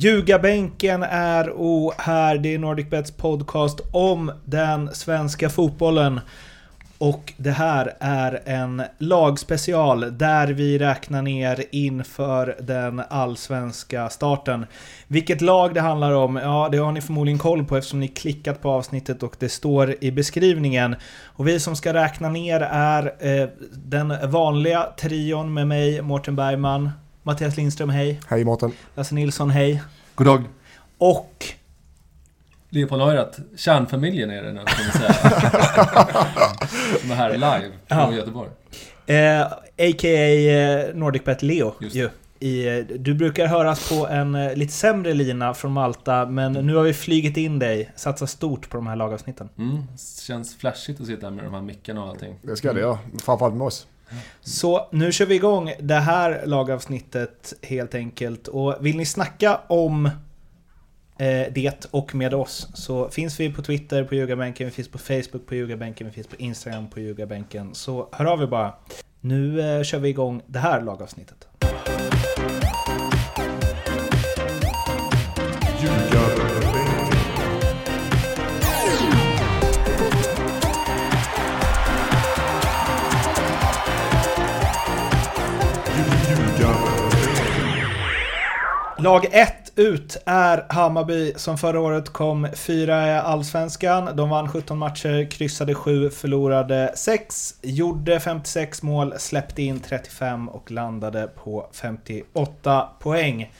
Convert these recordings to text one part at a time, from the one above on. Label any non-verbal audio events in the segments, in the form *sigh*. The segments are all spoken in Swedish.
Ljugarbänken är och här, det är NordicBets podcast om den svenska fotbollen. Och det här är en lagspecial där vi räknar ner inför den allsvenska starten. Vilket lag det handlar om, ja det har ni förmodligen koll på eftersom ni klickat på avsnittet och det står i beskrivningen. Och vi som ska räkna ner är eh, den vanliga trion med mig, Mårten Bergman, Mattias Lindström, hej. Hej Mårten. Lasse Nilsson, hej. God dag. Och Leopold Neurath, kärnfamiljen är det nu, kan man säga. *laughs* Som är här live från Ja. Göteborg. Eh, A.k.a. eh, NordicBet Leo. Just Ju. I, eh, du brukar höras på en eh, lite sämre lina från Malta, men nu har vi flygit in dig. Satsar stort på de här lagavsnitten. Mm, känns flashigt att sitta här med de här mickarna och allting. Det ska det göra. Framförallt med oss. Så nu kör vi igång det här lagavsnittet helt enkelt. Och vill ni snacka om eh, det och med oss så finns vi på Twitter på Ljugarbänken, vi finns på Facebook på Ljugarbänken, vi finns på Instagram på Ljugarbänken. Så hör av er bara. Nu eh, kör vi igång det här lagavsnittet. Lag 1 ut är Hammarby som förra året kom fyra i Allsvenskan. De vann 17 matcher, kryssade 7, förlorade 6, gjorde 56 mål, släppte in 35 och landade på 58 poäng.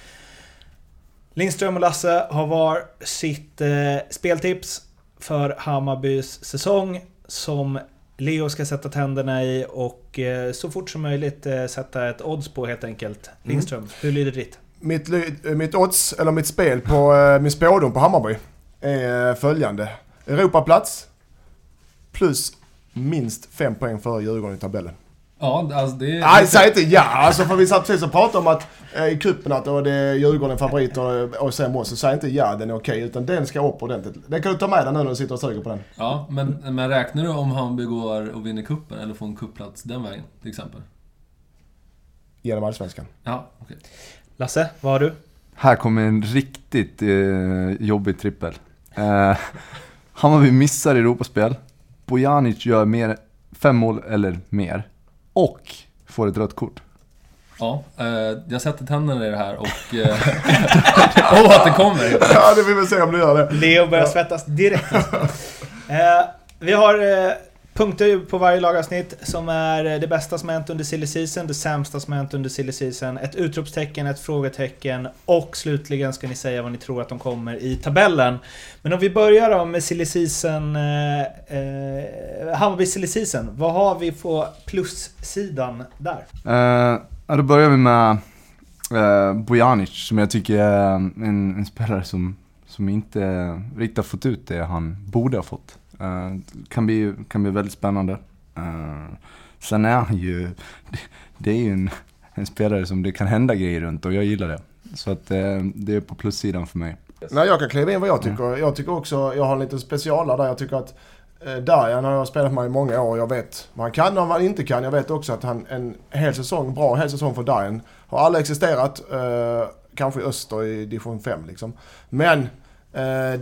Lindström och Lasse har var sitt eh, speltips för Hammarbys säsong som Leo ska sätta tänderna i och eh, så fort som möjligt eh, sätta ett odds på helt enkelt. Lindström, hur lyder ditt? Mitt, eh, mitt odds, eller mitt spel på eh, min spådom på Hammarby är följande. Europaplats plus minst fem poäng före Djurgården i tabellen. Ja, alltså det. Nej, säg inte ja! Alltså för vi satt precis och pratade om att eh, i cupen att då det är Djurgården favorit och, och sen oss. Så säg inte ja, den är okej. utan den ska upp ordentligt. Den kan du ta med dig nu när du sitter och suger på den. Ja, men, men räknar du om Hammarby går och vinner kuppen eller får en kupplats den vägen, till exempel? Genom Allsvenskan. Ja, okej. Lasse, vad har du? Här kommer en riktigt eh, jobbig trippel. Eh, *laughs* Hammarby missar Europaspel. Bojanic gör mer, fem mål eller mer. Och får ett rött kort. Ja, eh, jag sätter tänderna i det här och... Eh, *laughs* oh, att det kommer! Ja, det vill vi se om du gör det. Leo börjar svettas direkt. eh, vi har eh, punkter på varje lagavsnitt som är det bästa som hänt under silly season, det sämsta som hänt under silly season, ett utropstecken, ett frågetecken och slutligen ska ni säga vad ni tror att de kommer i tabellen. Men om vi börjar då med silly season, eh, eh, Hammarby silly season. Vad har vi på plussidan där? Uh, ja, då börjar vi med uh, Bojanic som jag tycker är en, en spelare som, som inte riktigt har fått ut det han borde ha fått. Eh, kan, bli, kan bli väldigt spännande. Eh, sen är han ju, *laughs* det, är ju en, en spelare som det kan hända grejer runt och jag gillar det. Så att eh, det är på plussidan för mig. Nej, jag kan kliva in vad jag tycker. Jag tycker också, jag har en liten specialare där. Jag tycker att eh, Darjan har jag spelat med i många år. Jag vet vad han kan och vad han inte kan. Jag vet också att han en hel säsong, bra hel säsong för Darjan. Har aldrig existerat. Eh, kanske i öster i division 5 liksom. Men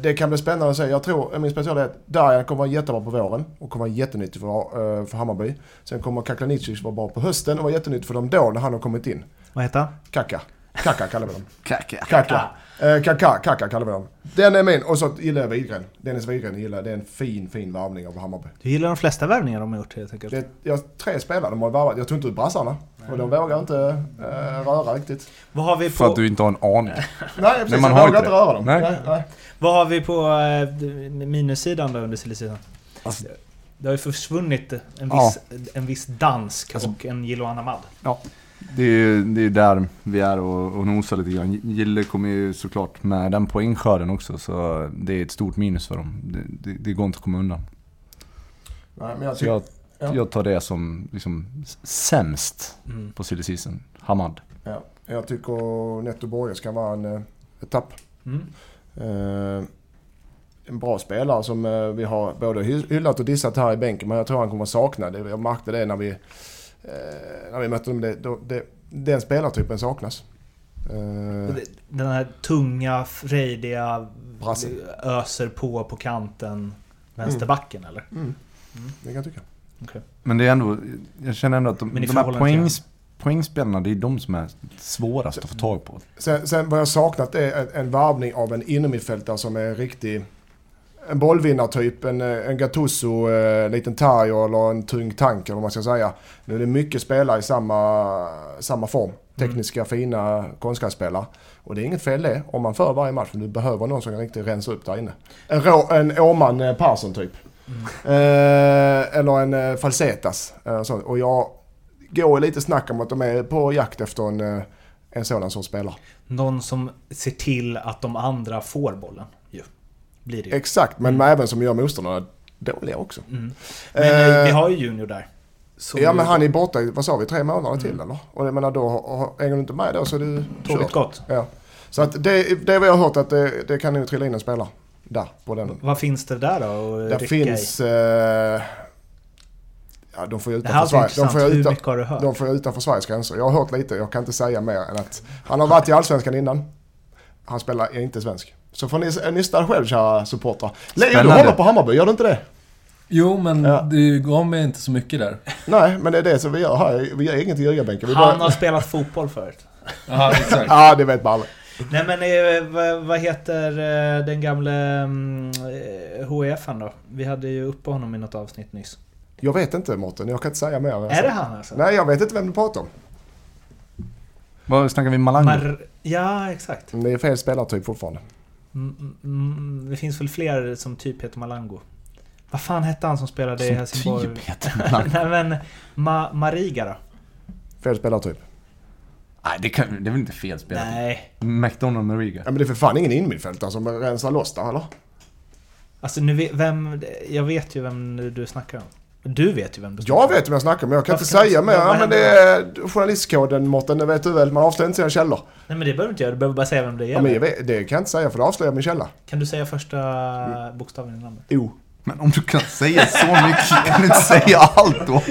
det kan bli spännande att se. Jag tror, min specialare är att Darjan kommer vara jättebra på våren och kommer vara jättenyttig för, eh, för Hammarby. Sen kommer Kaklanicis vara bra på hösten och vara jättenyttig för dem då när han har kommit in. Vad heter han? Kaka. Kaka kallar vi dem. *laughs* Kaka. Kaka. Eh, Kaka, Kaka kallar vi dem. Den är min. Och så gillar jag Widgren. Dennis Widgren gillar jag. Det är en fin, fin varvning av Hammarby. Du gillar de flesta värvningar de har gjort helt enkelt. Det, jag, tre spelare de har varvat. Jag tog inte ut brassarna. Och de vågar inte eh, röra riktigt. Vad har vi För på... att du inte har en aning. Nej, *laughs* precis. man jag har vågar inte det. röra dem. Nej. Nej. Nej, Vad har vi på eh, minussidan då under silly-sidan? Alltså- det har ju försvunnit en Ja. viss, en viss dansk Alltså- och en Jiloan Ahmad. Det är ju det är där vi är och, och nosar lite grann. Gille kommer ju såklart med den poängskörden också så det är ett stort minus för dem. Det, det, det går inte att komma undan. Nej, men jag jag, ja. jag tar det som liksom sämst Mm. på silly season. Hamad. Ja, jag tycker Netto Borge ska vara en eh, etapp. Mm. Eh, en bra spelare som eh, vi har både hy- hyllat och dissat här i bänken. Men jag tror han kommer sakna det. Jag märkte det när vi, eh, när vi mötte dem. Det, då, det, den spelartypen saknas. Eh, Den här tunga, frejdiga, Brasse. öser på på kanten. Vänsterbacken eller? mm. Det kan jag tycka. Men det är ändå, jag känner ändå att de, de här poängs, poängspelarna, det är de som är svårast att få tag på. Sen, sen vad jag saknat är en, en varvning av en innermittfältare som är en riktig... En bollvinnartyp, en, eh, en Gattuso, en liten Tajo eller en tung tank eller vad man ska säga. Nu är det mycket spelare i samma, samma form. Tekniska, fina konstgrässpelare. Och det är inget fel det, om man för varje match. Men du behöver någon som kan riktigt rensa upp där inne. En, rå, en Åman eh, Persson typ. Eh, eller en eh, Falsetas. Eh. Och jag går lite snack om att de är på jakt efter en, eh, en sådan sorts spelare. Någon som ser till att de andra får bollen. Ju. Blir det ju. Exakt, men även som gör motståndarna dåliga också. Mm. Men eh, Eh, vi har ju Junior där. Som Ja men han är borta vad sa vi, tre månader till eller? Och jag menar då, hänger du inte med då så är du Tåget gott. Ja. Så att det, det vad jag har hört att det, det kan nog trilla in en spelare. Där, på den. Vad finns det där då? Där rycka finns... Eh, ja, de får ju? Det utanför Sverige. De får Hur utan, mycket har du hört? de får utanför Sveriges gränser. Jag har hört lite, jag kan inte säga mer än att han har varit i Allsvenskan innan. Han spelar, är inte svensk. Så får ni nysta själv kära supportrar. Leo, du håller på Hammarby, gör du inte det? Jo, men Ja. det gav mig inte så mycket där. Nej, men det är det som vi gör här. Vi gör inget i ljugarbänken. Vi Han bara... har spelat fotboll förut. Ja, exakt. Ja, det vet man aldrig. Nej men eh, vad, vad heter eh, den gamle mm, eh, HIF'n då? Vi hade ju uppe honom i något avsnitt nyss. Jag vet inte Mårten, jag kan inte säga mer. Är det sa. han alltså? Nej, jag vet inte vem du pratar om. Vad snackar vi? Malango? Mar- ja, exakt. Det är fel spelartyp fortfarande. Mm, mm, det finns väl fler som typ heter Malango. Vad fan hette han som spelade i Som Helsingborg? typ heter Malango. *laughs* Nej men, Ma- Mariga då? Fel spelartyp. Nej, det, kan, det är väl inte fel spel? Nej. McDonald Mariga. Ja, men det är för fan ingen innermittfältare som rensar loss där, eller? Alltså nu vet, vem... Jag vet ju vem du snackar om. Du vet ju vem du snackar Jag om. vet vem jag snackar om, men jag kan Varför inte kan säga mer. Ja, men det är journalistkoden Mårten, det vet du väl. Man avslöjar inte sina källor. Nej men det behöver du inte göra, du behöver bara säga vem det Ja, gäller. men jag vet, det kan jag inte säga för det avslöjar min källa. Kan du säga första bokstaven i namnet? O. Men om du kan säga så mycket kan du inte säga allt då?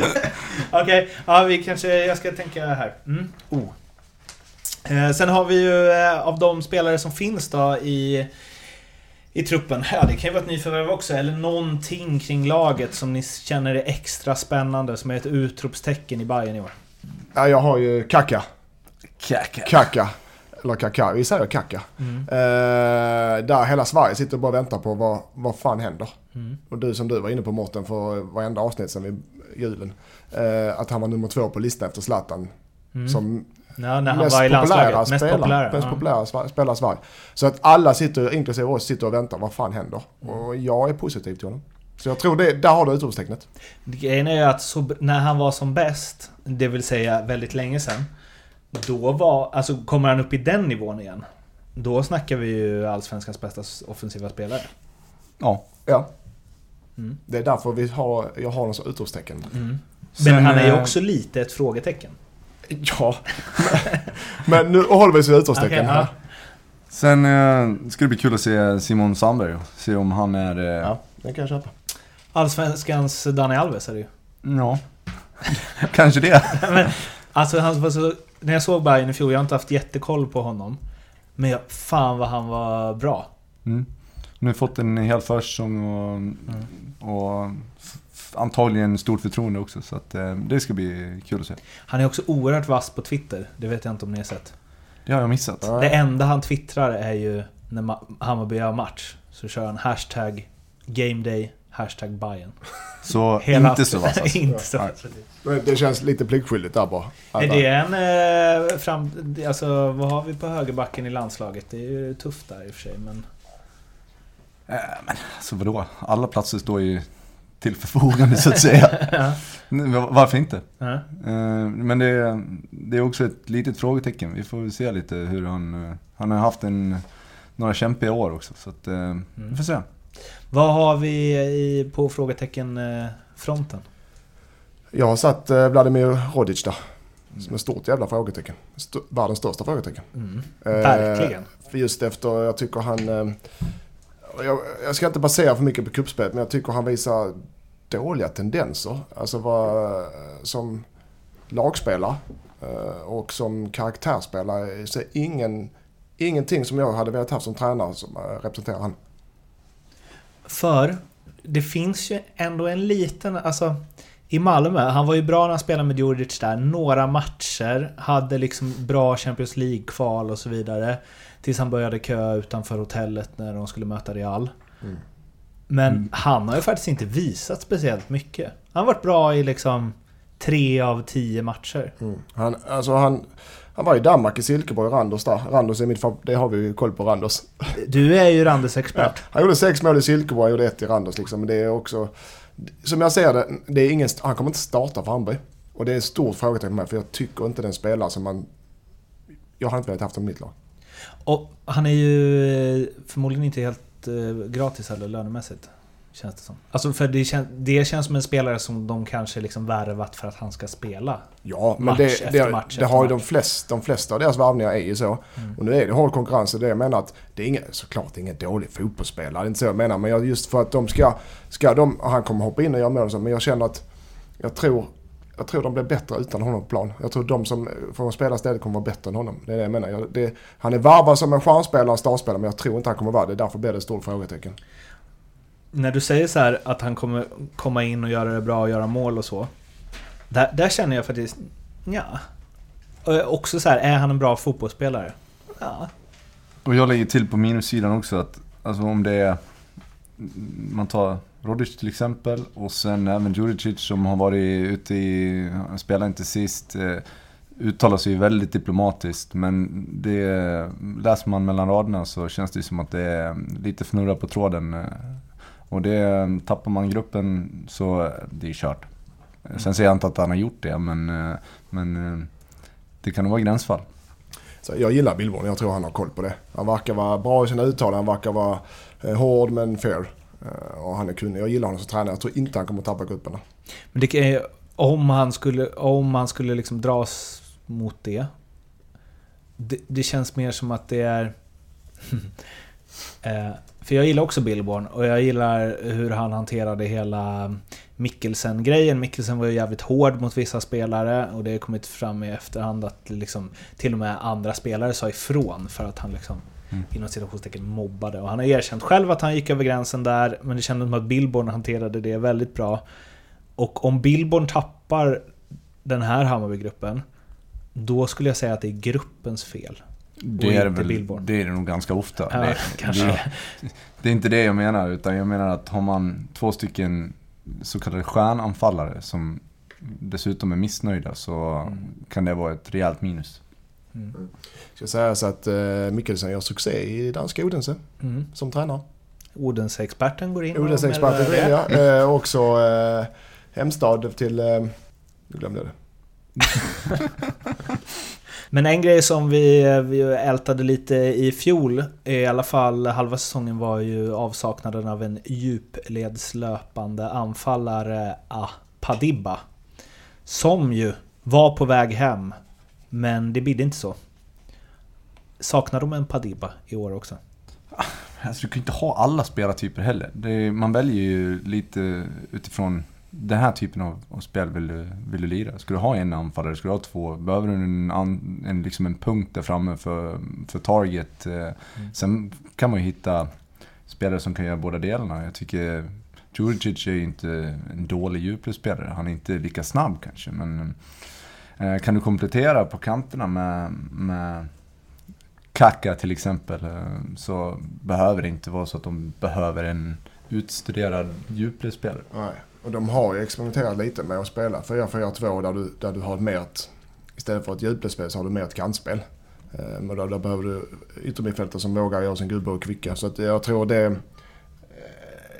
*laughs* Okej, ja vi kanske... Jag ska tänka här. Mm. Oh. Eh, sen har vi ju eh, av de spelare som finns då i, i truppen. Ja, det kan ju vara ett nyförvärv också. Eller någonting kring laget som ni känner är extra spännande. Som är ett utropstecken i Bayern i år. Ja, jag har ju Kaka. Kaka. Kaka. Eller Kaka, vi säger Kaka. Mm. Eh, där hela Sverige sitter och bara väntar på vad, vad fan händer. Mm. Och du som du var inne på Mårten för varenda avsnitt sen vid julen. Eh, att han var nummer två på listan efter Zlatan. Mm. Som Ja, när han mest var i populära landslaget. Mest spelare, populära. mest populära spelare i Sverige. Så att alla sitter, inklusive oss, sitter och väntar. Vad fan händer? Mm. Och jag är positiv till honom. Så jag tror det, där har du utropstecknet. Grejen är ju att så, när han var som bäst, det vill säga väldigt länge sedan. Då var, alltså kommer han upp i den nivån igen. Då snackar vi ju Allsvenskans bästa offensiva spelare. Ja. Ja, Mm. det är därför vi har, jag har någon sån utropstecken. Men Sen, han är ju eh, också lite ett frågetecken. Ja, men nu håller vi oss vid utropstecken ja. Sen eh, ska det bli kul att se Simon Sandberg. Se om han är... Eh, Ja, den kan jag köpa. Allsvenskans Dani Alves är det ju. ja. *laughs* Kanske det. *laughs* Men, alltså han var så, när jag såg Bayern i fjol, jag har inte haft jättekoll på honom. Men jag, fan vad han var bra. Mm. Nu har fått en hel försäsong och, och f- f- antagligen stort förtroende också. Så att, eh, det ska bli kul att se. Han är också oerhört vass på Twitter. Det vet jag inte om ni har sett. Det har jag missat. Det enda han twittrar är ju när Ma- Hammarby har match. Så kör han hashtag gameday, hashtag Bayern. Så *laughs* Hela- inte så vass alltså. *laughs* inte så vass. Det känns lite pliktskyldigt där bara. Är det en... Eh, fram, alltså vad har vi på högerbacken i landslaget? Det är ju tufft där i och för sig men... Eh, men alltså vadå? Alla platser står ju till förfogande så att säga. *laughs* Ja. Varför inte? Ja. Eh, Men det är, det är också ett litet frågetecken. Vi får väl se lite hur han... eh, Han har haft en, några kämpiga år också. Så att, eh, vi får se. Vad har vi i, på frågetecken eh, fronten? Jag har satt Vladimir Rodic där. Som ett stort jävla frågetecken. St- världens största frågetecken. Mm. Verkligen. För just efter, jag tycker han... eh, Jag, jag ska inte basera för mycket på kuppspelet men jag tycker han visar dåliga tendenser. Alltså vad, som lagspelare. Eh, och som karaktärsspelare så ingen, ingenting som jag hade velat ha som tränare som eh, representerar han. För det finns ju ändå en liten, alltså i Malmö, han var ju bra när han spelade med Djurdjic där. Några matcher, hade liksom bra Champions League-kval och så vidare. Tills han började köa utanför hotellet när de skulle möta Real. Mm. Men Mm. han har ju faktiskt inte visat speciellt mycket. Han har varit bra i liksom tre av tio matcher. Mm. Han, alltså han, han var i Danmark i Silkeborg, Randers där. Randers är mitt det har vi ju koll på Randers. Du är ju Randes expert. Han gjorde sex mål i Silkeborg och ett i Randers liksom. Men det är också, som jag ser det, det är ingen, han kommer inte starta för Hammarby. Och det är ett stort frågetecken för mig, för jag tycker inte den spelare som man... Jag hade inte velat haft honom i mitt lag. Och han är ju eh, förmodligen inte helt eh, gratis eller lönemässigt. Känns det som. Alltså för det, kän, det känns som en spelare som de kanske liksom värvat för att han ska spela. Ja, men Match det, efter det, match det har ju de, match. flest, de flesta av deras värvningar är ju så. Mm. Och nu är det hård konkurrens och det jag menar att det är inget, såklart ingen dålig fotbollsspelare, det är inte så jag menar. Men jag, just för att de ska, ska de, han kommer hoppa in och göra mål så, men jag känner att jag tror, jag tror de blir bättre utan honom på plan. Jag tror de som får spela istället kommer vara bättre än honom. Det är det jag menar. Jag, det, han är varvad som en stjärnspelare, en startspelare, men jag tror inte han kommer vara det. Därför blir det ett stort frågetecken. När du säger så här att han kommer komma in och göra det bra och göra mål och så. Där, där känner jag faktiskt, ja. Och också så här, är han en bra fotbollsspelare? Ja. Och jag lägger till på minussidan också att alltså om det är... Man tar Rodic till exempel och sen även Djuricic som har varit ute i... Han spelar inte sist. Eh, uttalar sig ju väldigt diplomatiskt men det... Läser man mellan raderna så känns det som att det är lite fnurra på tråden. eh, Och det... Tappar man gruppen så det är kört. Sen säger jag inte att han har gjort det men... eh, Men... eh, Det kan nog vara gränsfall. Så jag gillar Billborn, jag tror han har koll på det. Han verkar vara bra i sina uttalanden, han verkar vara eh, hård men fair. Eh, och han är kunnig. Jag gillar honom som tränare. Jag tror inte han kommer att tappa grupperna. Men det kan om han skulle, om han skulle liksom dras mot det. Det, det känns mer som att det är... *laughs* Eh, för jag gillar också Billborn och jag gillar hur han hanterade hela Mikkelsen-grejen. Mikkelsen var ju jävligt hård mot vissa spelare och det har kommit fram i efterhand att liksom till och med andra spelare sa ifrån för att han liksom Mm. inom citationstecken mobbade. Och han har erkänt själv att han gick över gränsen där, men det kändes som att Billborn hanterade det väldigt bra. Och om Billborn tappar den här Hammarbygruppen, då skulle jag säga att det är gruppens fel. Det Och är, väl, det är det nog ganska ofta. Ja, det, *laughs* kanske. Det, det är inte det jag menar, utan jag menar att har man två stycken så kallade stjärnanfallare som dessutom är missnöjda så Mm. kan det vara ett rejält minus. Mm. Ska säga så att uh, Mikkelsen gör succé i danska Odense Mm. som tränare. Odense-experten går in och Odense-experten mellar vill jag. Uh, också uh, hemstad till... Uh, nu glömde jag det. *laughs* Men en grej som vi, vi ältade lite i fjol, i alla fall halva säsongen, var ju avsaknaden av en djupledslöpande anfallare, ah, Padibba. Som ju var på väg hem, men det bidde inte så. Saknar de en Padibba i år också? Alltså, du kan ju inte ha alla spelartyper heller. Är, man väljer ju lite utifrån den här typen av, av spel vill du, vill du lira. Ska du ha en anfallare, ska du ha två, behöver du en, an, en, liksom en punkt där framme för, för target. Eh, Sen kan man ju hitta spelare som kan göra båda delarna. Jag tycker Djurdjic är ju inte en dålig djupledsspelare. Han är inte lika snabb kanske, men Eh, kan du komplettera på kanterna med, med Kaka till exempel, eh, så behöver det inte vara så att de behöver en utstuderad djupledsspelare. Nej. Och de har ju experimenterat lite med att spela 4-4-2 där du, där du har mer ett... Istället för ett djupledsspel så har du mer ett kantspel. Eh, Men där, där behöver du yttermittfältare som vågar göra sin gubbe och kvicka. Så att jag tror det... Eh,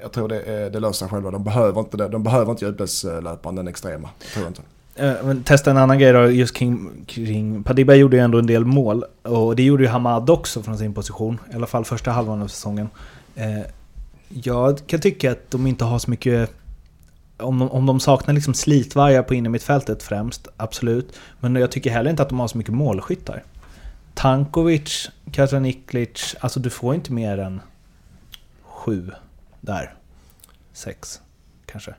jag tror det, eh, det löser sig själva. De behöver inte det. De behöver inte djupledslöparen, den extrema. Jag tror inte. Eh, testa en annan grej då, just kring, kring... Padiba gjorde ju ändå en del mål. Och det gjorde ju Hamad också från sin position. I alla fall första halvan av säsongen. Eh, jag kan tycka att de inte har så mycket... Om de, om de saknar liksom slitvargar på innermittfältet främst, absolut. Men jag tycker heller inte att de har så mycket målskyttar. Tankovic, Katraniklic, alltså du får inte mer än sju där. Sex, kanske.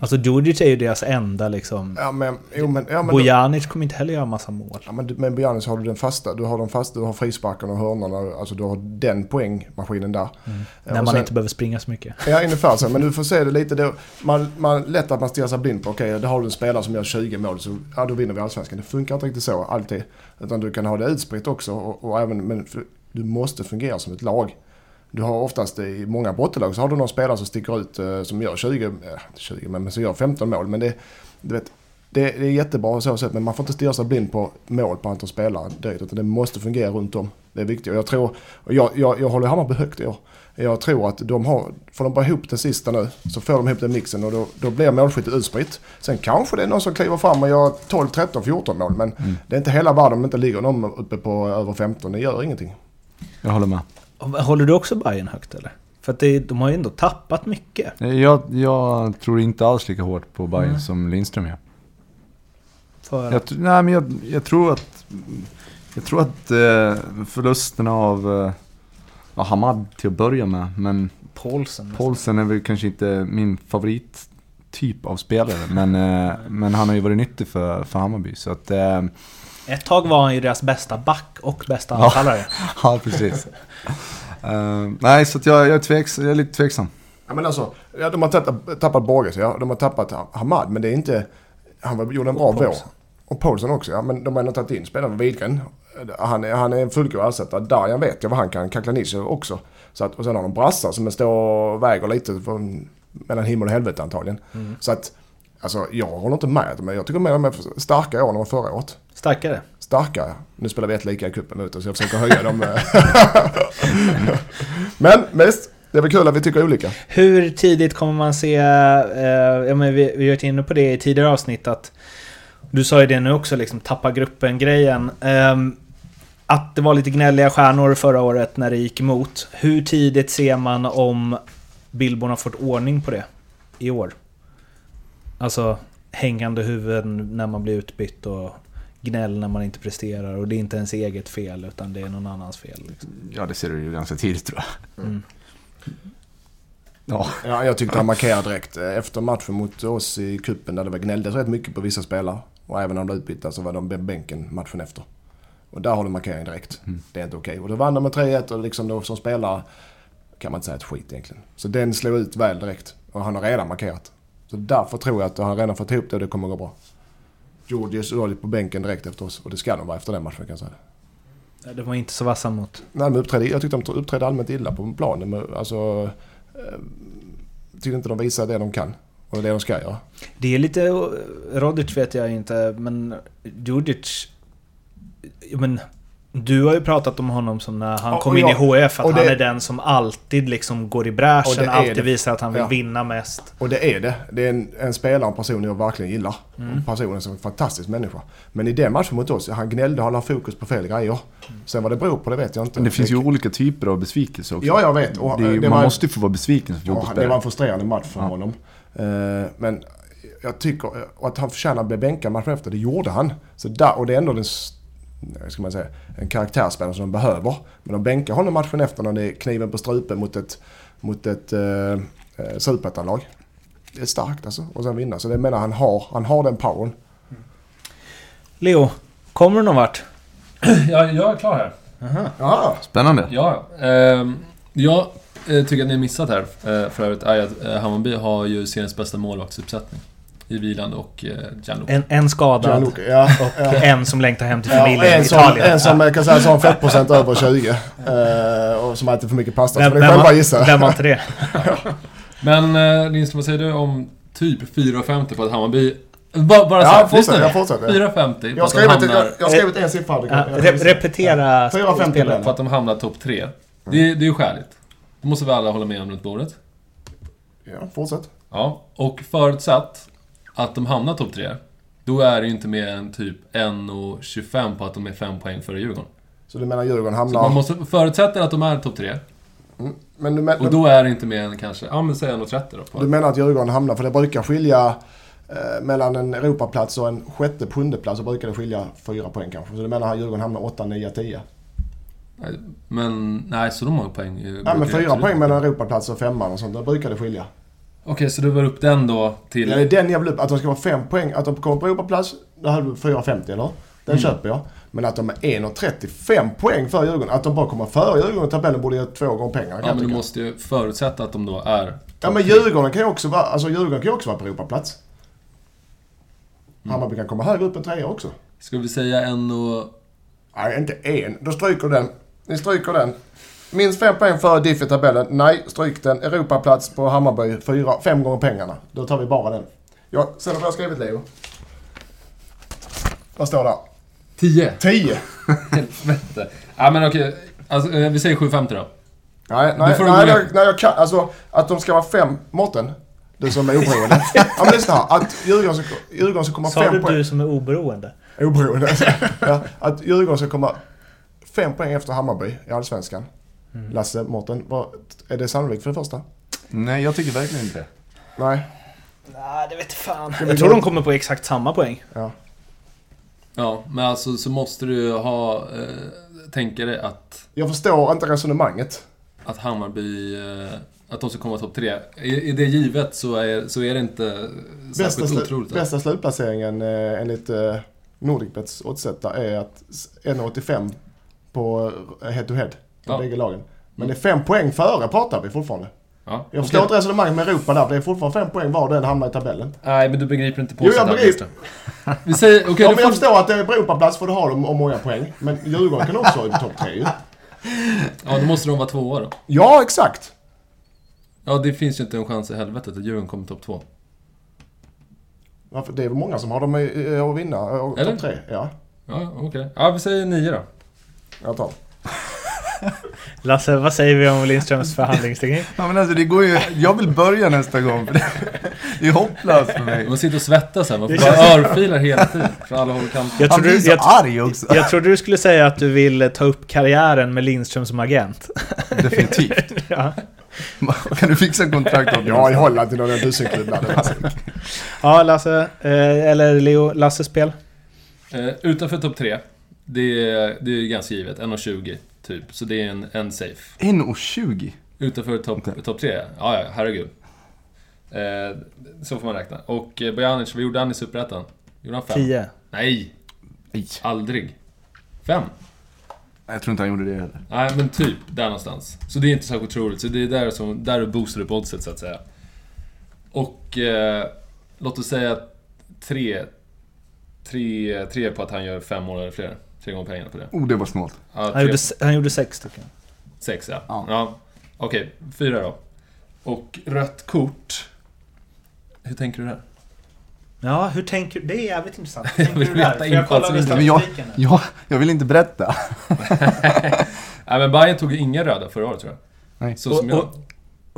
Alltså Djurdjic är ju deras enda liksom... Ja men, jo, men, ja, men, Bojanic kommer inte heller göra massa mål. ja, men med Bojanic har du den fasta, du har de fasta, du har frisparkarna och hörnorna, alltså du har den poängmaskinen där. Ja, När man sen- inte behöver springa så mycket. Ja, ungefär så. Men du får se det lite då. Man, man, lätt att man stirrar sig blind på, okej, det har du en spelare som gör 20 mål, så ja, då vinner vi Allsvenskan. Det funkar inte riktigt så alltid. Utan du kan ha det utspritt också. Och, och även, men du måste fungera som ett lag. Du har oftast i många bottenlag så har du någon spelare som sticker ut eh, som gör 20, eh, inte 20 men som gör 15 mål. Men det, du vet, det, är jättebra på så sätt men man får inte stirra sig blind på mål på antal spelare direkt. Utan det måste fungera runt om. Det är viktigt. Och jag tror, och jag, jag, jag håller Hammarby högt i år. Jag tror att de har, får de bara ihop det sista nu så får de ihop den mixen och då, då blir målskyttet utspritt. Sen kanske det är någon som kliver fram och gör 12, 13, 14 mål men det är inte hela världen om det inte ligger någon uppe på över 15. Det gör ingenting. Jag håller med. Håller du också Bayern högt eller? För att det, de har ju ändå tappat mycket. Jag, jag tror inte alls lika hårt på Bayern Mm. som Lindström gör. För Jag, nej, men jag, jag tror att, jag tror att eh, förlusterna av eh, ja, Hamad till att börja med, men Paulsen. Paulsen är väl kanske inte min favorittyp av spelare. Men, eh, men han har ju varit nyttig för, för Hammarby. Så att, eh, Ett tag var han ju deras bästa back och bästa anfallare. *laughs* ja precis. Eh, nej, så jag, jag, är tveks, jag är lite tveksam. Ja, men alltså, ja, de har tappat, tappat Borges, ja. De har tappat Hamad, men det är inte... Han gjorde en bra vår. Och Paulsen också, ja. Men de har ändå tagit in spelare. Widgren, han är, han är en fullgod ersättare. Darjan vet jag vad han kan. Kaklanic också. Så att, och sen har de brassar som står och väger lite från, mellan himmel och helvete antagligen. Så att, alltså jag håller inte med. Men jag tycker mer de är starka i år än förra året. Starkare. Starkare. Nu spelar vi ett lika i cupen ute så jag försöker höja dem. *laughs* men mest, det är väl kul att vi tycker olika. Hur tidigt kommer man se... Eh, ja, men vi, vi har varit inne på det i tidigare avsnitt att... Du sa ju det nu också, liksom tappa gruppen-grejen. Ehm, att det var lite gnälliga stjärnor förra året när det gick emot. Hur tidigt ser man om Billborn har fått ordning på det i år? Alltså hängande huvuden när man blir utbytt och gnäll när man inte presterar och det är inte ens eget fel utan det är någon annans fel. Liksom. Ja, det ser du ju ganska tidigt tror jag. Mm. Ja, Ja, jag tyckte han markerade direkt. Efter matchen mot oss i kuppen där det var gnälldes rätt mycket på vissa spelare. Och även när de blev utbytta så var de på bänken matchen efter. Och där har du markering direkt. Det är inte okej. Och då vann de med 3-1 och liksom då som spelare kan man inte säga ett skit egentligen. Så den slog ut väl direkt. Och han har redan markerat. Så därför tror jag att han redan fått ihop det och det kommer gå bra. Georgius var på bänken direkt efter oss och det ska de vara efter den matchen kan jag säga. Det var inte så vassa mot... Nej, de uppträdde, jag tyckte de uppträdde allmänt illa på planen. Men Alltså, eh, tyckte inte de visade det de kan och det de ska göra. Det är lite... Rodic vet jag inte, men Djurdjic... Men du har ju pratat om honom som när han Ja, kom och in jag- i HF, att och han det- är den som alltid liksom går i Och bräschen, det alltid det. visar att han vill Ja. vinna mest. Och det är det. Det är en, en spelare, en person jag verkligen gillar. Mm. En person som är en fantastisk människa. Men i den matchen mot oss, han gnällde, han la fokus på fel grejer. Sen vad det beror på, det vet jag inte. men det finns ju olika typer av besvikelse också. Ja, jag vet. Och, det det man var- måste ju få vara besviken som Ja, det var fotbollsspelare. en frustrerande match för Ja. honom. Eh, men jag tycker och att han förtjänar att bli bänkad matchen efter, det gjorde han. Så där, och det är ändå den, ska man säga, en karaktärsspelare som de behöver. Men de bänkar honom matchen efter när det är kniven på strupen mot ett, mot ett uh, uh, superettanlag. Det är starkt alltså. Och sen vinna. Så det menar han har, han har den powern. Leo, kommer du någon vart? *clears throat* Ja, jag är klar här. Aha. Jaha. Spännande. Ja, ehm, jag eh, tycker att ni har missat här eh, för övrigt är att eh, Hammarby har ju seriens bästa målvaktsuppsättning. I Wieland och eh, Gianluca. En, en skadad Gianluca, ja. och ja. en som längtar hem till Ja, familjen en, i som, Italien. en som kan säga har fettprocent över 20. eh, och som äter för mycket pasta. Vem, så det är själva gissa. vem har inte det? *laughs* Men eh, Lindström, vad säger du om typ 4,50 på att Hammarby... Bara, bara Ja, så här, fortsätt, jag fortsätter. 4,50 Jag har skrivit, jag, jag skrivit en siffra. Ja, re, repetera 4,50 spelet. på att de hamnar topp 3. Det, det är ju skäligt. Det måste vi alla hålla med om runt bordet. Ja, fortsätt. Ja, och förutsatt att de hamnar topp 3, då är det ju inte mer än typ 1,25 på att de är 5 poäng före Djurgården. Så du menar Djurgården Så hamnar... man måste förutsätta att de är topp 3, Men du, men, och då är det inte mer än kanske, ja men säg 1,30 då. På. du menar att Djurgården hamnar, för det brukar skilja eh, mellan en Europaplats och en sjätte, sjunde plats så brukar det skilja fyra poäng kanske. Så du menar att Djurgården hamnar 8, 9, 10? Nej, Men, nej, så de har poäng. Nej men fyra poäng mellan Europaplats och femman och sånt, där brukar det skilja. Okej, så du var upp den då till... Ja, det är den jag vill upp. Att de ska vara fem poäng. Att de kommer på Europaplats, det hade du 4,50 eller? Den Mm. köper jag. Men att de är 1,35 poäng för Djurgården. Att de bara kommer före Djurgården i tabellen borde ge två gånger pengarna Ja, men du måste ju förutsätta att de då är... Ja men. Djurgården kan ju också vara, alltså Djurgården kan ju också vara på Europaplats. Mm. Hammarby kan komma högre upp än trea också. Ska vi säga en och... Nej, inte en. Då stryker den. Ni stryker den. Minst fem poäng för diff i tabellen. Nej, stryk den. Europaplats på Hammarby. Fyra, fem gånger pengarna. Då tar vi bara den. Ja, sen har jag skrivit Leo. Vad står där? 10! 10. *laughs* Helvete. Ja, men okej. Alltså, eh, vi säger 750 då. Nej, nej, du nej, nej, ner. nej, jag kan, alltså att de ska vara fem, Mårten. Du som är oberoende. *laughs* ja men lyssna här. Att Djurgården ska, Djurgården ska komma Sa fem du poäng. du som är oberoende? Oberoende. *laughs* ja, att Djurgården ska komma fem poäng efter Hammarby i Allsvenskan. Mm. Lasse, Mårten, är det sannolikt för det första? Nej, jag tycker verkligen inte det. Nej. Nej, det vet fan. Jag tror de kommer på exakt samma poäng. Ja. Ja, men alltså så måste du ha... Eh, tänka dig att, Jag förstår inte resonemanget. att Hammarby... Eh, att de ska komma topp tre. Är, är det givet så är, så är det inte Bästa, särskilt otroligt. bästa slutplaceringen eh, enligt eh, Nordicbets oddsättare är att s- 1,85 på eh, head På Ja. bägge lagen. Men det är fem poäng före pratar vi fortfarande. Ja, Jag förstår okej. inte resonemanget med Europa där. Det är fortfarande fem poäng var den hamnar i tabellen. Nej, men du begriper inte på Jo, jag begriper. Vi säger... Okej, ja, du men jag får... förstår att det är på Europaplats för då har de om många poäng. Men Djurgården kan också vara i topp tre ju. Ja, då måste de vara tvåa då. Ja, exakt. Ja, det finns ju inte en chans i helvetet att Djurgården kommer topp två. Varför? Det är väl många som har dem att vinna. eh? Topp tre. Ja, Ja, okej. Ja, vi säger nio då. jag tar. *laughs* Lasse, vad säger vi om Lindströms förhandlingsteknik? Ja men alltså det går ju, jag vill börja nästa gång för det, det är hopplöst för mig. Man sitter och svettas här, man får bara örfilar hela tiden. Från alla håll och kanter. Jag Han blir så jag, arg också. jag trodde du skulle säga att du vill ta upp karriären med Lindström som agent. Definitivt. *laughs* ja. Kan du fixa kontrakt åt mig? Ja, i Holland till det var- ja, Lasse. Eh, eller Leo. Lasses spel. Eh, utanför topp tre, det är, det är ganska givet. 1,20 typ. Så det är en, en safe. 1,20? Utanför topp top tre? Ja, ja, herregud. Eh, så får man räkna. Och eh, Bojanic, vad gjorde han i Superettan? Gjorde han fem? 10. Nej, Nej. aldrig. Fem? Jag tror inte han gjorde det heller. Nej, men typ där någonstans. Så det är inte särskilt troligt. Så det är där, som, där du boostar upp oddset, så att säga. Och eh, låt oss säga tre, tre, tre på att han gör fem mål eller fler. Tre gånger pengarna på det. Oh, det var snålt. Ja, Han gjorde, han gjorde sex stycken. sex ja. Ja. ja. Okej, fyra då. Och rött kort. Hur tänker du där? Ja, hur tänker du? Det är jävligt intressant. *laughs* Hur Jag tänker vill du veta jag infallsvinkeln. Men jag- statistiken? nu? Ja, jag vill inte berätta. *laughs* Nej men Bayern tog ju inga röda förra året tror jag. Nej. Så som Och, jag. och,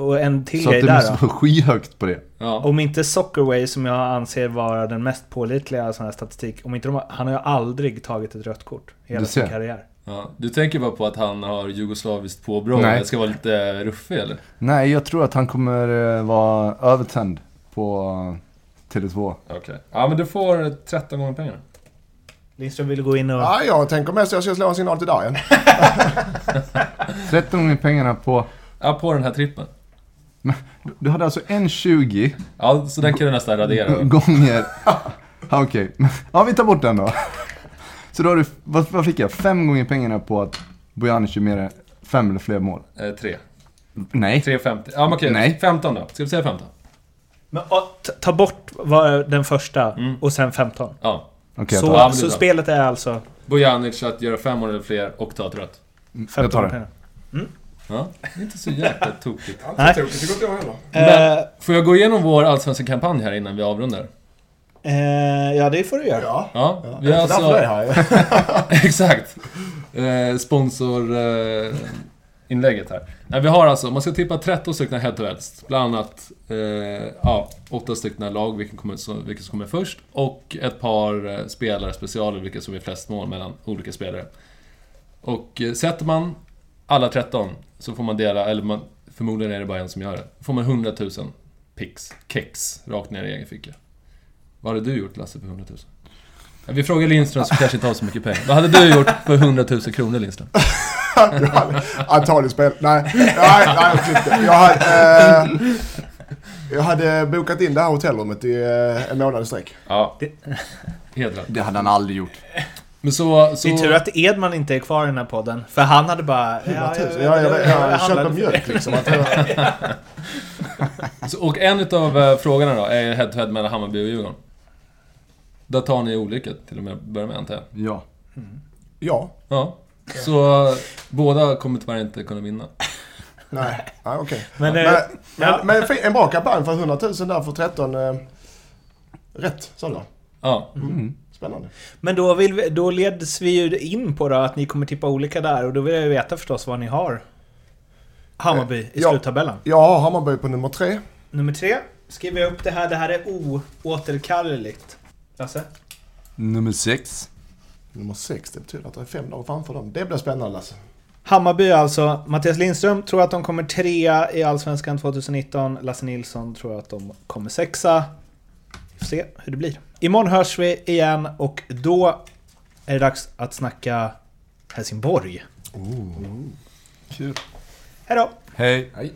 och en till Så grej att det där måste då. vara *laughs* skyhögt på det. Ja. Om inte Soccerway, som jag anser vara den mest pålitliga sån här statistik, om inte de har, han har ju aldrig tagit ett rött kort i hela Du sin ser. karriär. ja. Du tänker bara på att han har jugoslaviskt påbrå Nej. Jag ska vara lite ruffig eller? Nej, jag tror att han kommer eh, vara övertänd på eh, Tele2. Okej. Ja men du får 13 gånger pengarna. Lindström vill gå in och... Ja, jag tänker mest att jag ska slå en signal till Darjan. *laughs* 13 gånger pengarna på... Ja, på den här trippen. Du hade alltså 1,20 Ja, så den kan du nästan radera. gånger... Ja, Okej, ja vi tar bort den då. Så då har du, vad, vad fick jag? Fem gånger pengarna på att Bojanic gör mer än fem eller fler mål? Eh, tre. Nej. 3,50. Ja men okej, Nej. 15 då. Ska vi säga 15? Men, och, ta- ta bort vad- den första Mm. och sen 15. Ja. Okej, så jag Ja, tar är så spelet är alltså Bojanic att göra fem mål eller fler och ta ett rött. Jag 15 tar det. pengar. Ja, det är inte så jäkla *laughs* tokigt. Nej. Det tycker inte jag heller. Eh, Får jag gå igenom vår allsvenska kampanj här innan vi avrundar? eh, ja, det får du göra. Ja. Ja, vi har är alltså... är här. *laughs* Exakt. Eh, sponsor... Eh, inlägget här. Nej, vi har alltså, man ska tippa 13 stycken head to heads. Bland annat, eh, ja, 8 stycken lag, vilken, kommer, som, vilken som kommer först. Och ett par eh, spelare specialer, vilka som är flest mål mellan olika spelare. Och eh, sätter man alla 13 så får man dela, eller man, förmodligen är det bara en som gör det. Får man 100 000 pix, kex, rakt ner i egen ficka. Vad hade du gjort Lasse för 100 000? Ja, Vi frågar Lindström som kanske inte har så mycket pengar. Vad hade du gjort för 100 000 kronor Lindström? *laughs* Antagligen spel. Nej, nej, nej, jag tyckte. Jag hade... Eh, Jag hade bokat in det här hotellrummet i eh, en månad i sträck. Ja. Helt rätt. Det hade han aldrig gjort. Men så... så Det är tur att Edman inte är kvar i den här podden. För han hade bara... Ja, tusen. Ja, jag, jag, jag, handlade köper mjölk liksom. Jag, *laughs* och en utav eh, frågorna då är head-to-head mellan Hammarby och Djurgården. Där tar ni olika till och med börja med antar jag. Ja. ja. Ja. Så eh, båda kommer tyvärr inte kunna vinna. *laughs* Nej, nej okej. Men, Men, eh, men, ja. men fin- en bra kampanj för 100 000 där för 13 eh, rätt sådana. Ja. Spännande. Men då, vill vi, då leds vi ju in på då att ni kommer tippa olika där och då vill jag ju veta förstås vad ni har. Hammarby i Ja. sluttabellen. Har Hammarby på nummer tre. Nummer tre. Skriver jag upp det här. Det här är oåterkalleligt. Lasse? Nummer sex. Nummer sex, det betyder att det är fem lag framför dem. Det blir spännande Lasse. Hammarby alltså. Mattias Lindström tror att de kommer trea i Allsvenskan 2019. Lasse Nilsson tror att de kommer sexa. Vi får se hur det blir. Imorgon hörs vi igen och då är det dags att snacka Helsingborg. Kul. Hej då! Hej. Hej.